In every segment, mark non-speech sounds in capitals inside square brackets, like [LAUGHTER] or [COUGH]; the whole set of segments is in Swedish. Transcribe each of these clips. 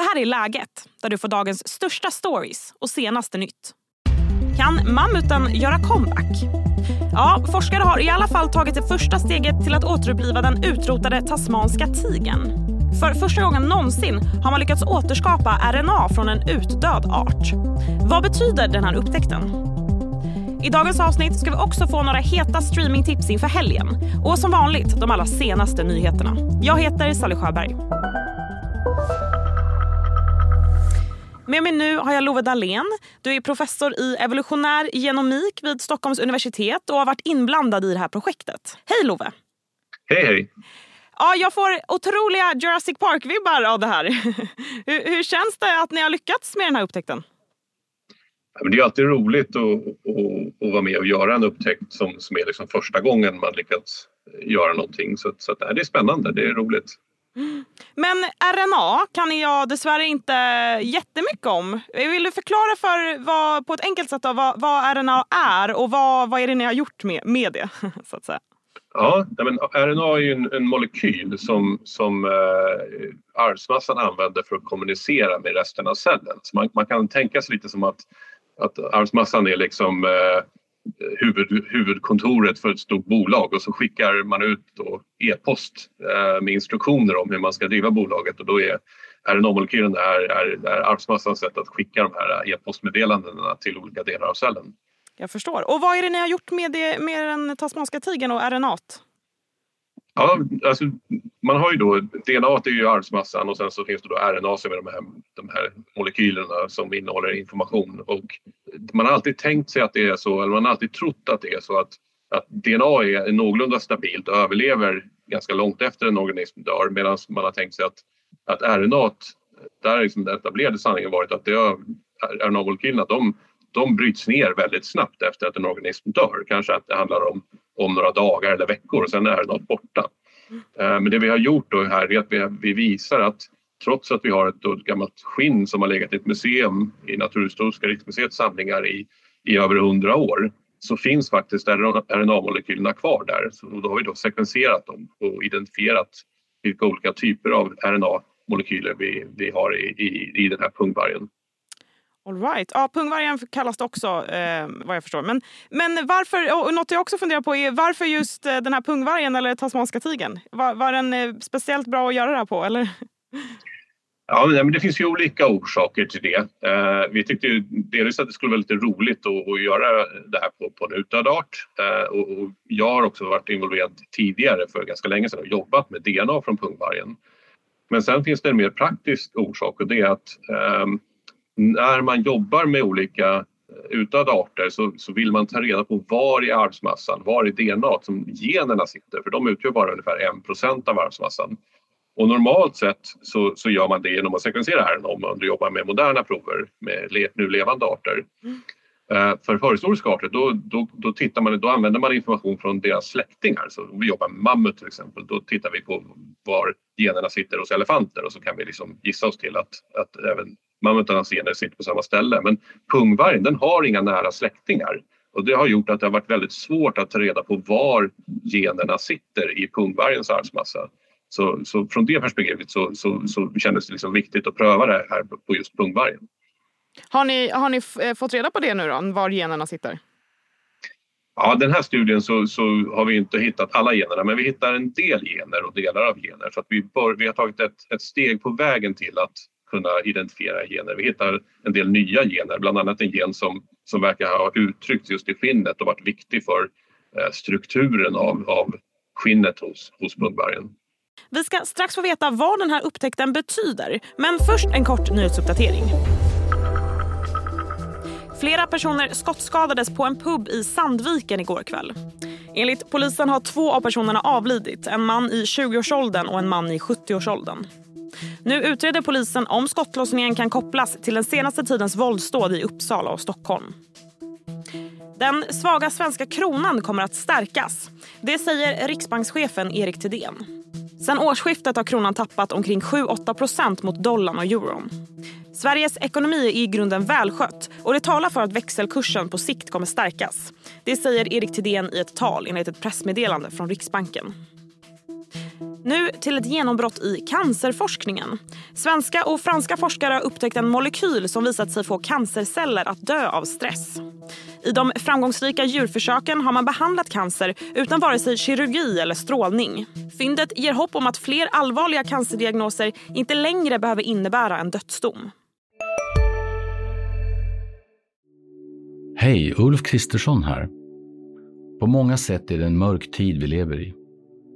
Det här är Läget, där du får dagens största stories och senaste nytt. Kan mammuten göra comeback? Ja, forskare har i alla fall tagit det första steget till att återuppliva den utrotade tasmanska tigern. För första gången någonsin har man lyckats återskapa RNA från en utdöd art. Vad betyder den här upptäckten? I dagens avsnitt ska vi också få några heta streamingtips inför helgen. Och som vanligt de allra senaste nyheterna. Jag heter Sally Sjöberg. Med mig nu har jag Love Dahlén. Du är professor i evolutionär genomik vid Stockholms universitet och har varit inblandad i det här projektet. Hej Love! Hej hej! Ja, jag får otroliga Jurassic Park-vibbar av det här. [LAUGHS] hur, hur, känns det att ni har lyckats med den här upptäckten? Ja, det är alltid roligt att, att, att, vara med och göra en upptäckt som, som är liksom första gången man lyckats göra någonting. Så, så det är spännande, det är roligt. Men RNA kan jag dessvärre inte jättemycket om. Vill du förklara för vad, på ett enkelt sätt då, vad, vad RNA är och vad, vad är det ni har gjort med, med det? [LAUGHS] så att säga? Ja, men RNA är ju en, en molekyl som, som eh, arvsmassan använder för att kommunicera med resten av cellen. Så man, man kan tänka sig lite som att, att arvsmassan är liksom eh, huvud, huvudkontoret för ett stort bolag och så skickar man ut e-post eh, med instruktioner om hur man ska driva bolaget och då är RNA-molekylen är, är, är arvsmassans sätt att skicka de här e-postmeddelandena till olika delar av cellen. Jag förstår. Och vad är det ni har gjort med, det, med den tasmanska tigern och RNA? Ja, alltså, man har ju då, DNA är ju arvsmassan och sen så finns det då RNA som är de här, de här molekylerna som innehåller information. Och man har alltid tänkt sig att det är så, eller man har alltid trott att det är så att, att DNA är någorlunda stabilt och överlever ganska långt efter en organism dör medan man har tänkt sig att, att RNA, där har liksom den etablerade sanningen varit att RNA-molekylerna de, de bryts ner väldigt snabbt efter att en organism dör. Kanske att det handlar om om några dagar eller veckor och sen är RNA borta. Eh, men det vi har gjort då här är att vi, visar att trots att vi har ett, ett gammalt skinn som har legat i ett museum i Naturhistoriska riksmuseets samlingar i, i över hundra år så finns faktiskt RNA-molekylerna kvar där. Så då har vi då sekvenserat dem och identifierat vilka olika typer av RNA-molekyler vi, vi har i, i, i den här pungvargen. All right. Ja, pungvargen kallas det också eh, vad jag förstår. Men, men varför, och något jag också funderar på är varför just eh, den här pungvargen eller tasmanska tigern? Var, var den eh, speciellt bra att göra det här på eller? Ja, men det finns ju olika orsaker till det. Eh, vi tyckte ju delvis att det skulle vara lite roligt att, att göra det här på, på en utdöd art. Eh, och, och, jag har också varit involverad tidigare för ganska länge sedan och jobbat med DNA från pungvargen. Men sen finns det en mer praktisk orsak och det är att eh, när man jobbar med olika eh, utdöda arter så, så, vill man ta reda på var i arvsmassan, var i DNA som generna sitter för de utgör bara ungefär 1% av arvsmassan. Och normalt sett så, så, gör man det genom att sekvensera RNA om man jobbar med moderna prover med le, nu levande arter. Mm. Uh, för förhistoriska arter då, då, då, tittar man, då använder man information från deras släktingar. Så om vi jobbar med mammut till exempel, då tittar vi på var generna sitter hos elefanter och så kan vi liksom gissa oss till att, att även mammutarnas gener sitter på samma ställe. Men pungvargen den har inga nära släktingar och det har gjort att det har varit väldigt svårt att ta reda på var generna sitter i pungvargens arvsmassa. Så, så från det perspektivet så, så, så kändes det liksom viktigt att pröva det här på just pungvargen. Har ni, har ni eh, fått reda på det nu då, var generna sitter? Ja, den här studien så, så, har vi inte hittat alla generna men vi hittar en del gener och delar av gener. Så att vi, bör, vi har tagit ett, ett steg på vägen till att kunna identifiera gener. Vi hittar en del nya gener, bland annat en gen som, som verkar ha uttryckts just i skinnet och varit viktig för eh, strukturen av, av skinnet hos, hos pungvargen. Vi ska strax få veta vad den här upptäckten betyder. Men först en kort nyhetsuppdatering. Flera personer skottskadades på en pub i Sandviken igår kväll. Enligt polisen har två av personerna avlidit. En man i 20-årsåldern och en man i 70-årsåldern. Nu utreder polisen om skottlossningen kan kopplas till den senaste tidens våldsdåd i Uppsala och Stockholm. Den svaga svenska kronan kommer att stärkas. Det säger riksbankschefen Erik Thedéen. Sen årsskiftet har kronan tappat omkring 7-8% mot dollarn och euron. Sveriges ekonomi är i grunden välskött och det talar för att växelkursen på sikt kommer stärkas. Det säger Erik Thedéen i ett tal enligt ett pressmeddelande från Riksbanken. Nu till ett genombrott i cancerforskningen. Svenska och franska forskare har upptäckt en molekyl som visat sig få cancerceller att dö av stress. I de framgångsrika djurförsöken har man behandlat cancer utan vare sig kirurgi eller strålning. Fyndet ger hopp om att fler allvarliga cancerdiagnoser inte längre behöver innebära en dödsdom. Hej, Ulf Kristersson här. På många sätt är det en mörk tid vi lever i.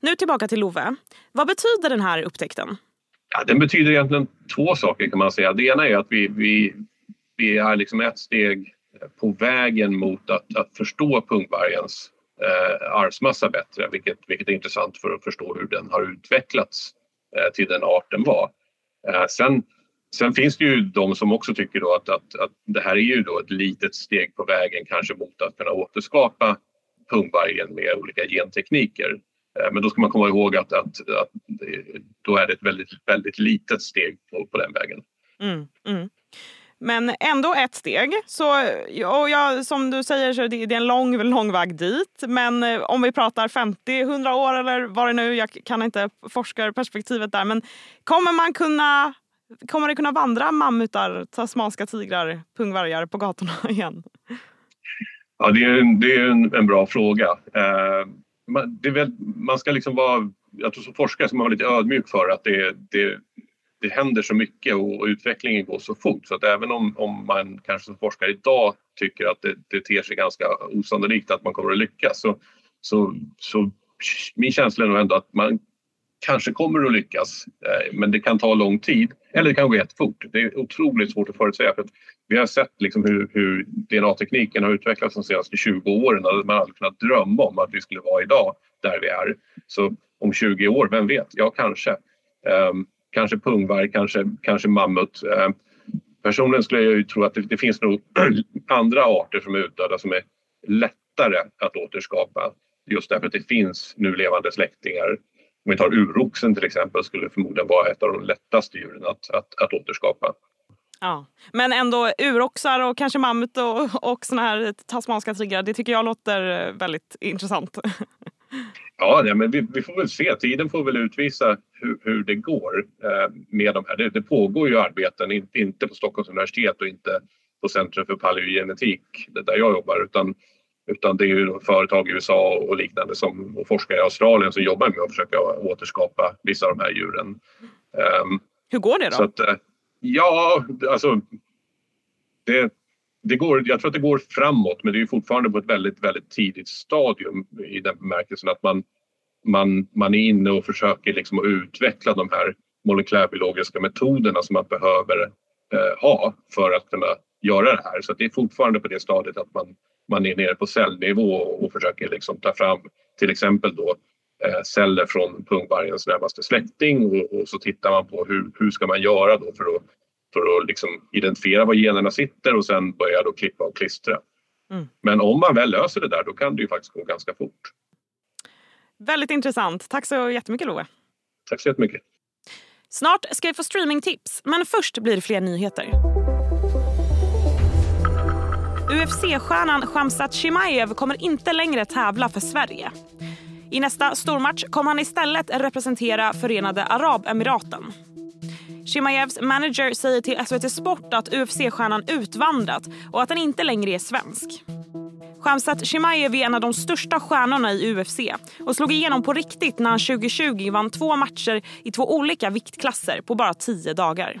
Nu tillbaka till Love. Vad betyder den här upptäckten? Ja, den betyder egentligen två saker kan man säga. Det ena är att vi, vi, vi är liksom ett steg på vägen mot att, att förstå pungvargens eh, arvsmassa bättre, vilket, vilket är intressant för att förstå hur den har utvecklats eh, till den art den var. Eh, sen, sen finns det ju de som också tycker då att, att, att det här är ju då ett litet steg på vägen kanske mot att kunna återskapa pungvargen med olika gentekniker. Eh, men då ska man komma ihåg att, att, att då är det ett väldigt, väldigt litet steg på, på den vägen. Mm, mm. Men ändå ett steg. Så, och jag, som du säger så det, det är en lång, lång väg dit. Men eh, om vi pratar 50-100 år eller vad det nu, jag kan inte forskarperspektivet där. Men kommer man kunna, kommer det kunna vandra mammutar, tasmanska tigrar, pungvargar på gatorna [LAUGHS] igen? Ja, det är en, det är en, en bra fråga. Eh, man, väl, man ska liksom vara, jag tror som forskare ska man vara lite ödmjuk för att det, det, det händer så mycket och, utvecklingen går så fort. Så att även om, om man kanske som forskare idag tycker att det, det ter sig ganska osannolikt att man kommer att lyckas så, så, så min känsla är nog ändå att man kanske kommer att lyckas eh, men det kan ta lång tid eller det kan gå jättefort. Det är otroligt svårt att förutsäga för att vi har sett liksom hur, hur DNA-tekniken har utvecklats de senaste 20 åren och man hade kunnat drömma om att vi skulle vara idag där vi är. Så om 20 år, vem vet? Ja, kanske. Um, kanske pungvarg, kanske, kanske mammut. Um, personligen skulle jag ju tro att det, det finns nog [CLEARS THROAT] andra arter som är utdöda som är lättare att återskapa just därför att det finns nu levande släktingar. Om vi tar uroxen till exempel skulle förmodligen vara ett av de lättaste djuren att, att, att återskapa. Ja. Men ändå uroxar och kanske mammut och, och såna här tasmanska tigrar, det tycker jag låter väldigt intressant. Ja, ja men vi, vi, får väl se. Tiden får väl utvisa hur, hur det går eh, med de här. Det, det, pågår ju arbeten, inte, inte på Stockholms universitet och inte på Centrum för paleogenetik där jag jobbar utan, utan det är ju företag i USA och liknande som, och forskare i Australien som jobbar med att försöka återskapa vissa av de här djuren. Um, hur går det då? Att, eh, Ja, alltså det, det går, jag tror att det går framåt men det är fortfarande på ett väldigt, väldigt tidigt stadium i den bemärkelsen att man, man, man är inne och försöker liksom att utveckla de här molekylärbiologiska metoderna som man behöver eh, ha för att kunna göra det här. Så det är fortfarande på det stadiet att man, man är nere på cellnivå och försöker liksom ta fram till exempel då eh, celler från pungvargens närmaste släkting och, och, så tittar man på hur, hur ska man göra då för att, för att liksom identifiera var generna sitter och sen börja då klippa och klistra. Mm. Men om man väl löser det där då kan det ju faktiskt gå ganska fort. Väldigt intressant. Tack så jättemycket Love. Tack så jättemycket. Snart ska vi få streamingtips, men först blir det fler nyheter. UFC-stjärnan Khamzat Chimaev kommer inte längre tävla för Sverige. I nästa stormatch kommer han istället representera Förenade Arabemiraten. Chimaevs manager säger till SVT Sport att UFC-stjärnan utvandrat och att han inte längre är svensk. Khamzat Chimaev är en av de största stjärnorna i UFC och slog igenom på riktigt när han 2020 vann två matcher i två olika viktklasser på bara tio dagar.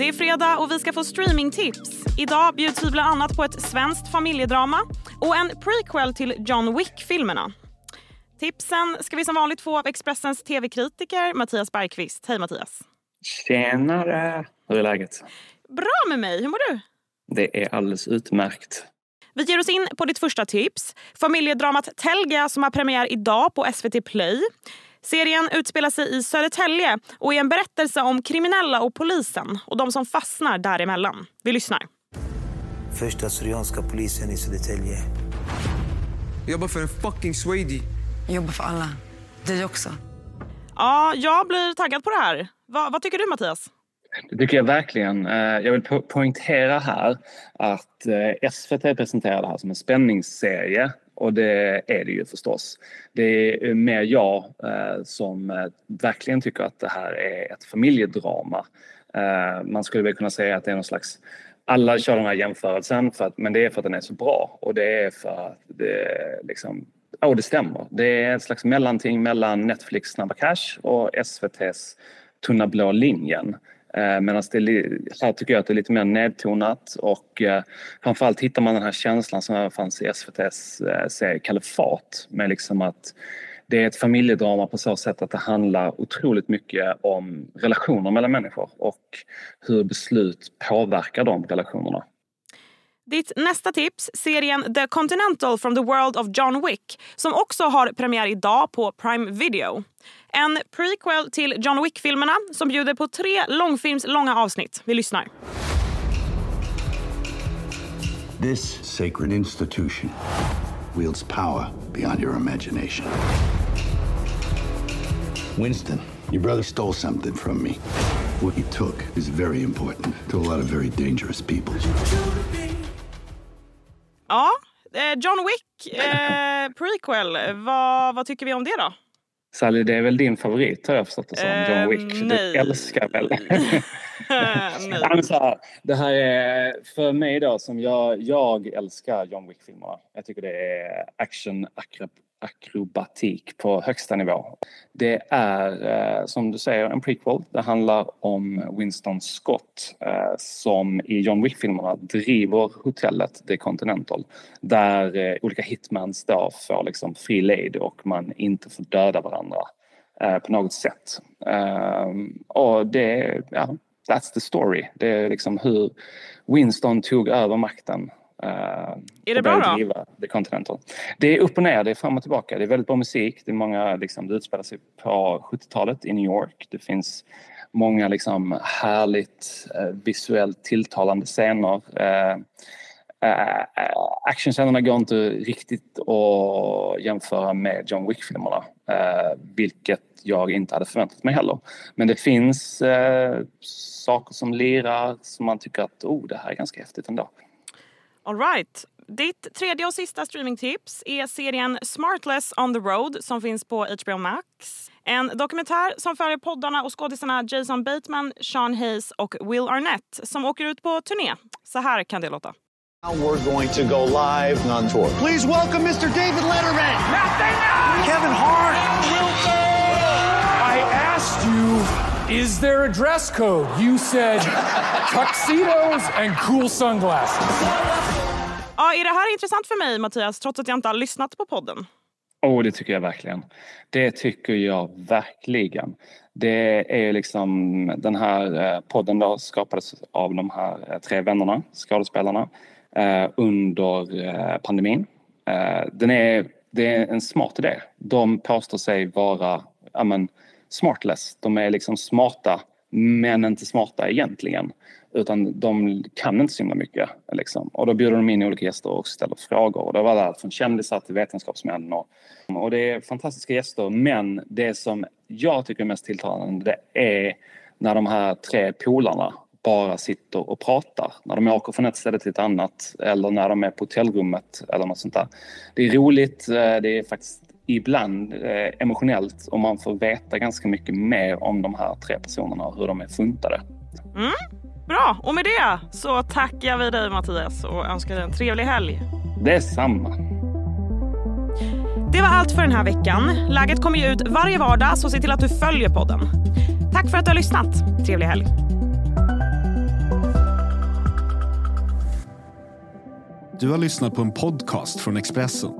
Det är fredag och vi ska få streamingtips. Idag bjuds vi bland annat på ett svenskt familjedrama och en prequel till John Wick-filmerna. Tipsen ska vi som vanligt få av Expressens tv-kritiker Mattias Bergqvist. Hej Mattias! Tjenare! Hur är läget? Bra med mig, hur mår du? Det är alldeles utmärkt. Vi ger oss in på ditt första tips. Familjedramat Telga som har premiär idag på SVT Play. Serien utspelar sig i Södertälje och är en berättelse om kriminella och polisen och de som fastnar däremellan. Vi lyssnar. Första Syrianska polisen i Södertälje. Jag jobbar för en fucking Swede. Jag jobbar för alla. Du också. Ja, jag blir taggad på det här. Va, vad tycker du Mattias? Det tycker jag verkligen. Eh, jag vill po poängtera här att eh, SVT presenterar det här som en spänningsserie och det är det ju förstås. Det är mer jag eh, som verkligen tycker att det här är ett familjedrama. Man skulle väl kunna säga att det är någon slags alla kör den här jämförelsen för att, men det är för att den är så bra och det är för att det liksom Ja, det stämmer. Det är ett slags mellanting mellan Netflix Snabba Cash och SVTs Tunna blå linjen. Eh, Medan här tycker jag att det är lite mer nedtonat och eh, framförallt hittar man den här känslan som fanns i SVTs eh, serie Kalifat med liksom att det är ett familjedrama på så sätt att det handlar otroligt mycket om relationer mellan människor och hur beslut påverkar de relationerna. Ditt nästa tips, serien The Continental from the World of John Wick som också har premiär idag på Prime Video. En prequel till John Wick-filmerna som bjuder på tre långfilmslånga avsnitt. Vi lyssnar. This sacred institution wields power beyond your imagination. Winston, your brother stole something from me. What he took is very important to a lot of very dangerous people. Ja, eh, John Wick eh, prequel. Vad, vad tycker vi om det då? Sally, det är väl din favorit har jag förstått det som, John Wick. Uh, du älskar väl? [LAUGHS] här, det här är för mig då som jag, jag älskar John Wick-filmerna. Jag tycker det är action akrobatik på högsta nivå. Det är eh, som du säger en prequel. Det handlar om Winston Scott eh, som i John Wick-filmerna driver hotellet The Continental där eh, olika hitmans då får liksom fri lejd och man inte får döda varandra på något sätt. Ehm, och det, ja, that's the story. Det är liksom hur Winston tog över makten är det bra då? The Continental. Det är upp och ner, det är fram och tillbaka. Det är väldigt bra musik. Det, är många, liksom, det utspelar sig på 70-talet i New York. Det finns många liksom, härligt uh, visuellt tilltalande scener. Uh, uh, actionscenerna går inte riktigt att jämföra med John Wick-filmerna. Uh, vilket jag inte hade förväntat mig heller. Men det finns saker som lirar som man tycker att oh, det här är ganska häftigt ändå. All right. Ditt tredje och sista streamingtips är serien Smartless on the road som finns på HBO Max. En dokumentär som följer poddarna och skådisarna Jason Bateman, Sean Hayes och Will Arnett som åker ut på turné. Så här kan det låta. Now we're going to go live on tour. Please welcome Mr. David Letterman. Nothing else. Kevin Hart. I asked you, is there a dress code? You said tuxedos and cool sunglasses. Ja, är det här intressant för mig Mattias, trots att jag inte har lyssnat på podden? Oh, det tycker jag verkligen. Det tycker jag verkligen. Det är liksom den här eh, podden då skapades av de här eh, tre vännerna, skådespelarna, eh, under pandemin. Den är, det är en smart idé. De påstår sig vara ja, men, smartless. De är liksom smarta men inte smarta egentligen. Utan de kan inte så himla mycket. Liksom. Och då bjuder de in olika gäster och ställer frågor. Och det var allt från kändisar till vetenskapsmän. Och, och det är fantastiska gäster men det som jag tycker är mest tilltalande det är när de här tre polarna bara sitter och pratar. När de åker från ett ställe till ett annat eller när de är på hotellrummet eller något sånt där. Det är roligt, eh, det är faktiskt ibland eh, emotionellt och man får veta ganska mycket mer om de här tre personerna och hur de är funtade. Mm, bra, och med det så tackar vi dig Mattias och önskar dig en trevlig helg. Detsamma. Det var allt för den här veckan. Läget kommer ju ut varje vardag så se till att du följer podden. Tack för att du har lyssnat. Trevlig helg. Du har lyssnat på en podcast från Expressen.